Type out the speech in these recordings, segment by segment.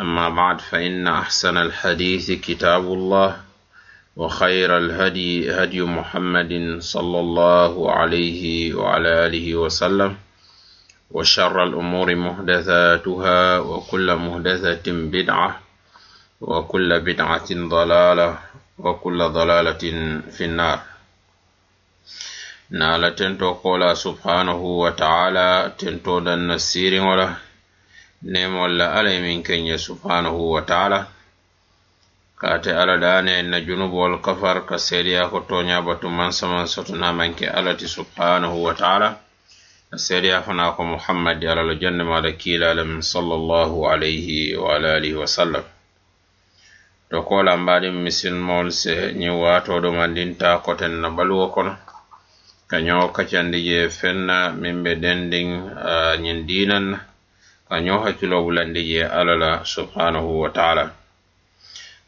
أما بعد فإن أحسن الحديث كتاب الله وخير الهدي هدي محمد صلى الله عليه وعلى آله وسلم وشر الأمور محدثاتها وكل محدثة بدعة وكل بدعة ضلالة وكل ضلالة في النار. نالا تنتو قولا سبحانه وتعالى تنتو دن السير nemolla alay min kenye subhanahu wa taala. Kate ala dane na junubowol kafar ka seeɗiya ko toñabatu mansaman sotonamanke alati subhanahu wa taala. A seeɗiya fana ko muhammadi alala jonnemaɗa kiilalem sallllahu alayhi wa alihi wa sallam. To kola mbaɗin misilmol se ñin watoɗo mandinta koten na ɓaluwo kono. Kaño kacandi je fenna min ɓe ɗendin ñin dinanna a ñoo hakkilo bulandi je alla la subhanahu wa taala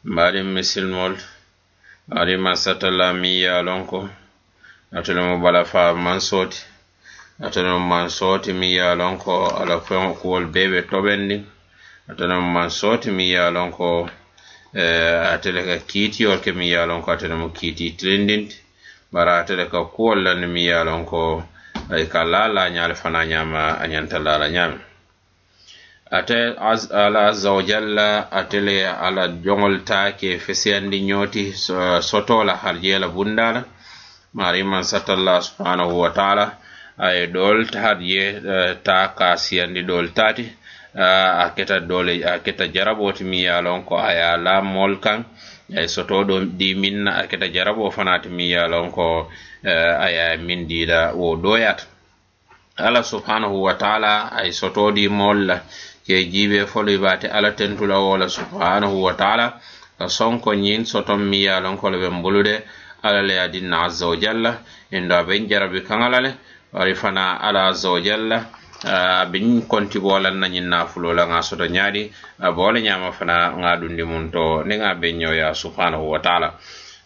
mbaɗin misilmol arima satalla mi ya lonko ko atolemo bala fa mansoti atolemo mansoti mi ya lonko ala feŋo kuwol bee ɓe toɓendi atolemo mansoti mi ye lon ko atele ka kiitiyol ke mi ye lon ko atelemo kiiti tilindinti bara atele ka kuwol landi mi ya lonko ay ka la la ñaali fana ñama a la la ñaami ate ala azza wa jalla atele ala joŋol ta fesiyandi ñooti sotola la bundala mari man satalla subhanahu wa taala aye ɗol harje ta ka siyandi ɗol tati a keta dole a keta jaraboti mi ye lon ko aya la mol kan. Ay soto do di minna a keta jarabo fanati mi ye lon ko e, aya min dida wo doyat ala subhanahu wa taala ay sotodi molla ke jibe folo ibate ala tentula wola subhanahu wa taala ka sonko nyin soton mi ye lonkolo ɓen bulude ala le adinna azza wa jalla indo ben jarabi kaŋala le wari fana ala azza wa jalla abin konti bolan na nyin ñin nafulola ŋa soto nyaadi boole nyama fana ŋa dundi mun to ne ŋa ɓen ñoya subhanahu wa taala.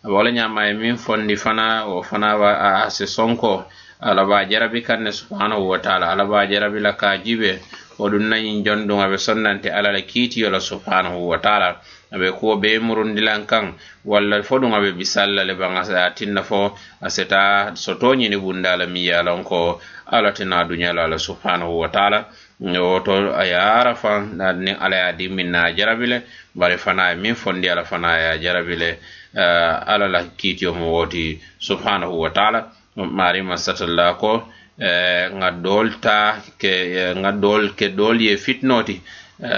Boole nyama e min fondi fana o fana ase sonko ala ba jarabi kanne subhanahu wa taala ala ba jarabi la ka jibe woɗum nayin jonɗum aɓe sonnante alala e kiitiyola subhanahu wa taala. Aɓe kuwo be murundilan kan walla fo ɗum aɓe bisalla le ban a tinna fo a seta so toñini bundala mi yalon ko alatina duñalo ala subhanahu wa taala. Woto a yara fan ni ala ya dimminna a jarabile bari fana e min fondi ala fana ya jarabile eh, uh, ala kiitiyo mo woti subhanahu wa taala. Mari masatalla ko E, nga dolta ke e, nga dol ke dol ye fitnoti e,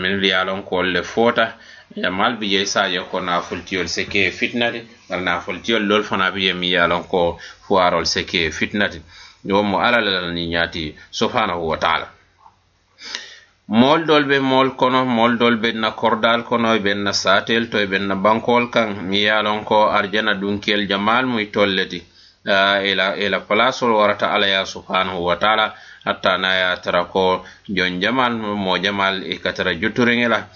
min riyalon ko le fota. Ya mal bi ye saje ko nafultiyol se ke fitnati ngal nafultiyol lol fana bi ye mi yalon ko fuwarol se ke fitnati jomo alalal ni nyati subhanahu wa taala. Mol dol be mol kono mol dol be na kordal kono be na satel to be na bankol kan mi yalon ko arjana dunkel jamal muy tolleti. Ila ila palasol warata ala ya subhanahu wa ta'ala hatta na ya tara ko jon jamal mo jamal e katara juturingela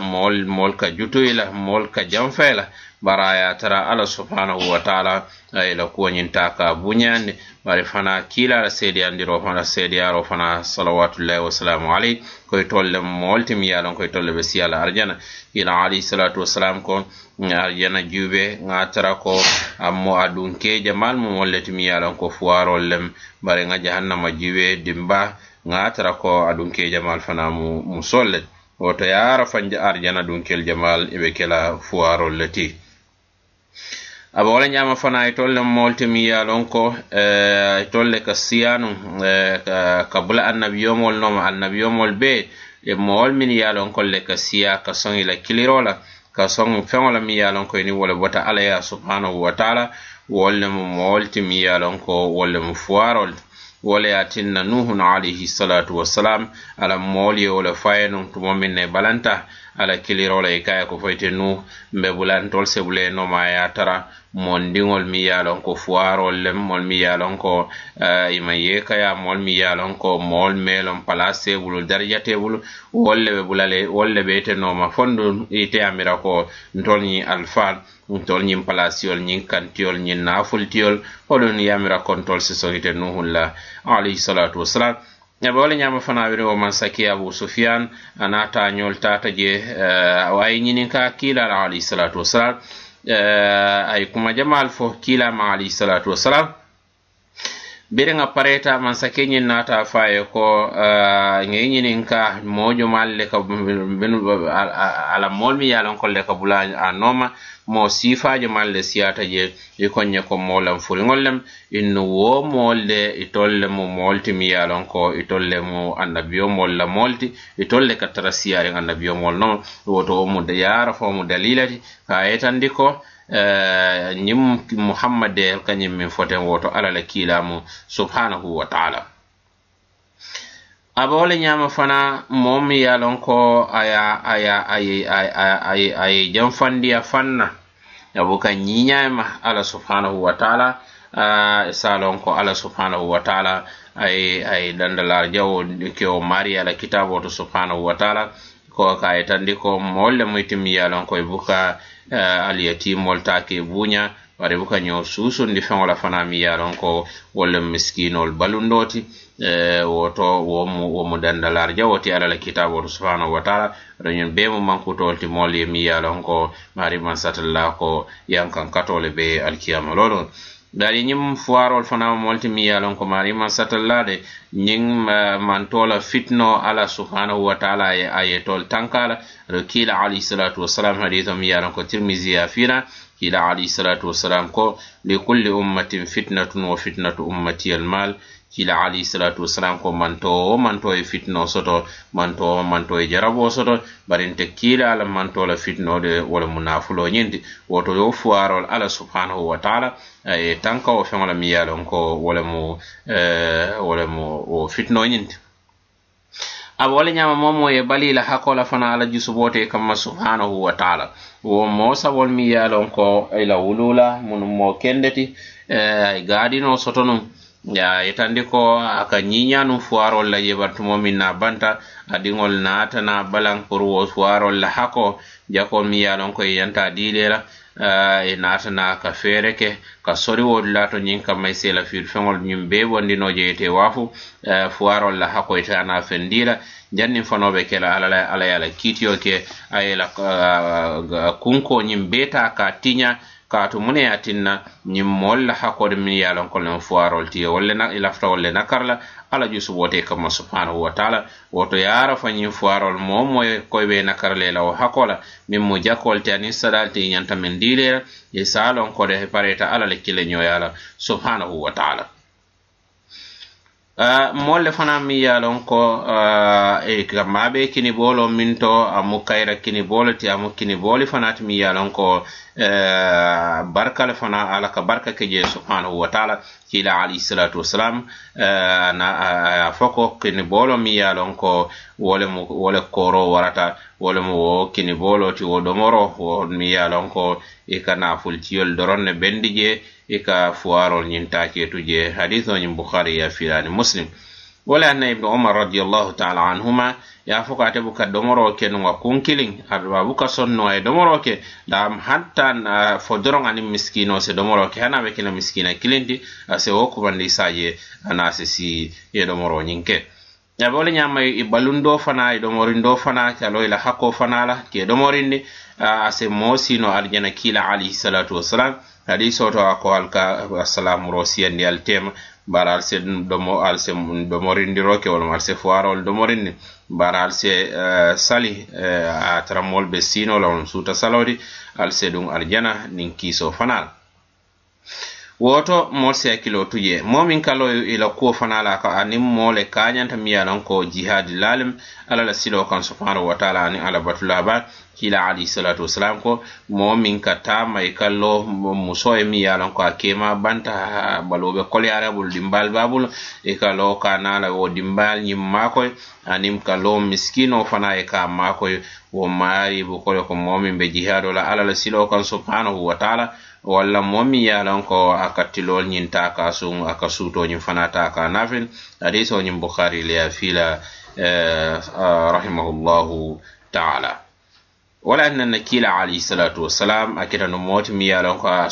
mol mol ka jutuila mol ka jamfela bara ya tara ala subhanahu wa taala a ye ka buñayandi bari fana kiila la seediyandiro fana seediyaro fana salawatullahi wasalamu aley koye tolle mool tim ye lon koye tolle ɓe siyala arjana. Ila alayhi salatu wasalam ko arjana juuɓe ŋa tara ko ammo a dunkeje mal mo molle tim ye ko fuwarol lem. Bare ŋa jahannama juuɓe dimba ŋa tara ko a dunkeje mal fana mu musolle woto yara fanje arjana dunkel jamal eɓe kela fuwarol leti. aba wala ñama fana itolle moltimi ya lon ko e tolle ka siyanu e, ka bula annabiyomol noma annabiyomol be e mowol min ya lon kolle ka siya ka soŋi ila kilirola ka soŋi feŋola min ya lon ko ini wole bota ala ya subhanahu wa taala wolle mo mu mowol ti lon ko wolle mo fuwarol wole ye tinna nuhun alayhi salatu wassalam ala moolu ye wo le faye nuŋ tumo min ne balanta. ala kiliro la i e ka ko fo nu mbe bulantol sebule noma ye a tara mondiŋol mi ye lon ko fuwarol lem mol mi ye lon ko eh, ima ye kaya mol mi ye lon ko mool meelon palase bulu darjate bulu wol le be bulale wol le be ite nooma fondu ite amira ko ntol ñi alfal ntol ñin palasiyol ñin kantiyol ñin naafultiyol holon yamira kontol si sohite nuhun la alayhi salatu wasalam eɓe wala ñama fana o man saki abu sufyan anata ñol tata je uh, ñinin ka kiilala alayhi salatu wassalam uh, ay kuma jamal fo kiilama alayhi salatu biriŋa pareta mansakeñiŋ ñin nata faye ko eh, ŋe ñinin ka moojumaal le ka ala moolu mi ye le ka bula a nooma mo siifajo maŋ le siyaata je i ko ko moo furiŋol lem innu wo moolu le itol le mu moolu mi miŋ ye a ko itol le mu annabiyo moolu la moolu ti itol le ka tara siyariŋ annabiyo moolu nooma woto wo mu yaara fo mu dalilati ka yetandi ko Eh, ñiŋ muhammadeel ka ñiŋ miŋ foten woto ala la e kiilamu subhanahu wa taala. Aba wo le ñaama fana moo miŋ ye a ko aya aya aye aye aye janfandiya fanna. Abu ka ñiñayma ala subhanahu wa taala eh, sa lon ko ala subhanahu wa taala aye aye dandalar jawo kewo maari ala kitabo to subhanahu wa taala. ko ka tandi ko molle lemu itim ye ko buka uh, eh, aliyatimolu ta ke buña bari buka nyo suusundi ndi la fana mi yalon ko wolle miskinol balundoti balundo ti uh, eh, woto womu womu dandalarja wo ti alla la kitabolu subhanahu wa taala aɗa be mu mankutolu tolti molle ye mi yalon ko ko man mansatalla ko yankan katole be alkiyama lolu dari ñiŋ fuwarol fana molti miŋ ye a loŋ ko maarima satallade ñiŋ eh, mantola fitno ala subhanahu wa taala ye a ye tol tanka la aɗo kiila alayhisalatu wasalam hadito miŋ ye a loŋ ko tirmisi ye a fiina kiila alayhisalatu wasalam ko likulli ummatin fitnatun wa fitnatu ummati almal mal. kila alayhi salatu wasalam ko manto o manto e fitno soto manto o manto e jarabo soto. Barinte kila ala manto la fitnode wala munafulo ñinti woto yo fuwarol ala subhanahu wa taala e tanka o feŋola mi yalon ko wala mu e, wala mu o fitno ñinti aɓa wala ñama momo ye balila hakola fana ala jusubote kamma subhanahu wa taala. Wo mo sabol mi yalon ko e ila wulula mun mo kendeti e gaadino soto num. ya itandi ko a ka ɲiɲanu fuwarol la yebartumo min na banta adiŋol naatana na balankuru wo fuwarol la hako jako mi ye lon ko i yanta diile la i uh, eh, na ka feere ke ka soriwolu la to ñiŋ kamma i se la firifeŋolu ñiŋ bee bondino je ite waafu uh, eh, fuwarol la hako ite ana fendi la janniŋ fano ke la ala ala ye la kiitiyo ke a ye la uh, kunko ñiŋ bee ta ka tiña kaatu mune ye tinna ñiŋ moolu la hakkoolu miŋ ye a loŋ ko leŋ fuwarolu ti ye wolle na i lafita wolle le la alla jusu wote kama subhanahu wa taala. Woto ye ara fa ñiŋ fuwarolu moo moo ye koyi be nakar le la wo hakko la miŋ mu jakkoolu ti aniŋ sadaal ti i ñanta miŋ diile la i se a loŋ ko de pareta alla le kile ñoya la. Subhanahu wa taala. Ah, molle fana mi ye lon ko ah, e uh, kamma be kini bolo min to amu kayra kini bolo ti amu kini boli fana ti mi ye lon ko uh, barkal fana ala ka barka ke je subhanahu wa taala kila alayhi salatu wasalam eh, na ah, a uh, foko kini bolo mi ye lon ko wole mu wole koro warata wole mu wo kini bolo ti wo domoro wo mi ye lon ko i ka nafultiyol doron ne bendi je i ka fuwarol ñiŋ taaketu je hadiso ñiŋ bukhari ya filani muslim. Wala anna ibnu umar radiallahu taala anhuma ye a fo ka ate buka domoro ke nuŋa kunkiliŋ aduba buka sonno a ye domoro ke dam hatta uh, fo doroŋ aniŋ miskino se domoro ke hana be kela miskina kilinti ase wo kumandi saje ana se si ye domoro ñiŋ ke abe wo le ñamayi i balundo fana i domorindo fana kalo i la hakko fana la ke domorindi uh, ase moo sino aljana kiila alayhisalatu wasalam adi soto a ko alka assalamuro siyandi altema. Bara alse domo al se domorindiro ke wolma al domorindi. Bara alse uh, sali eh, uh, a taramol be sinola on suuta salodi. Alse ɗum aljana nin kiiso fanal. woto moolu si kilo tu je moo miŋ ka loyu i fana la ka aniŋ moo le kaañanta miŋ ye ko jihadi lalim. Ala la silo kan subhanahu wa taala ni ala alla batulaba kila ali salatu wasalam ko momin miŋ ka taama i ka muso e miya ye ko a banta baloo be koleyaara bulu dimbaal baa bulu i ka ka naa la wo dimbal ñiŋ mako aniŋ kalo miskino fana ye ka mako wo maari bukole ko momin be jihadola ala la silo kan subhanahu wa taala walla mo mi ye lan eh, ko a kattilol ñin ta ka sun a ka suutoñin fana ta ka nafin hadisoñin bukhari le fila rahimahullahu taala. Wala annanna kila alayhi salatu wassalam akita no moti mi ye lan ko a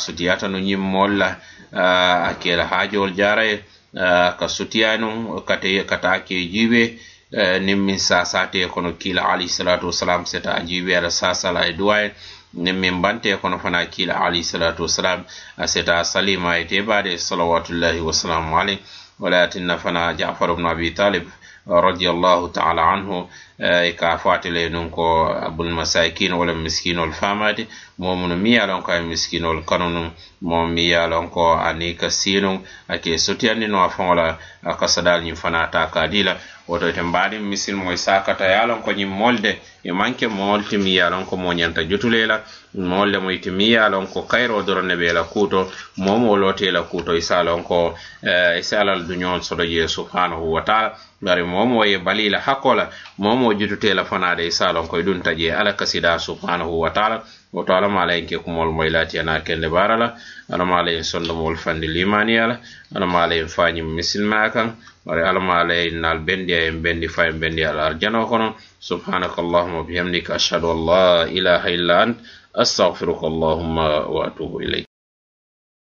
no ñin molla la a hajol jaray jaraye ka sutiyanu kata ke jiibe eh, nin min sasate kono kila alayhi salatu wassalam seta jibe ala sasala e duwaye nin min bante kono fana kila alayhi salatu wassalam a seta salima e tebade salawatullahi wasalamu alayh wala tinna fana jafar ibn abi talib radiallahu taala anhu e ka fatile nun ko abul masakin wala miskinol famati momuno mi yalon ko miskinol kanunu mo mi yalon ko ani ka sinun ake sotiyandi no a fongola ka sadal ni fana ta kadila. Woto ite mbaɗin misil moy sakata yalon ko ni molde e manke molti mi yalon ko mo ñanta jutulela molle mo ite mi yalon ko kayro dorone ɓe la kuuto momo lote la kuuto isalon ko e salal duñol sodo je subhanahu wa taala. Bari momo ye balila hakola momo jututela fanade isalon koye ɗum taƴe ala kasida subhanahu wa taala woto alama ala en ke kumol moy lati ana kende barala alama ala en sondomol fandi limani ala alama ala en fañim misilma kan bari alama ala en nal bendi en bendi fa en bendi al arjana kono subhanaka allahumma bihamdika ashhadu an la ilaha illa ant astaghfiruka allahumma wa atubu ilayk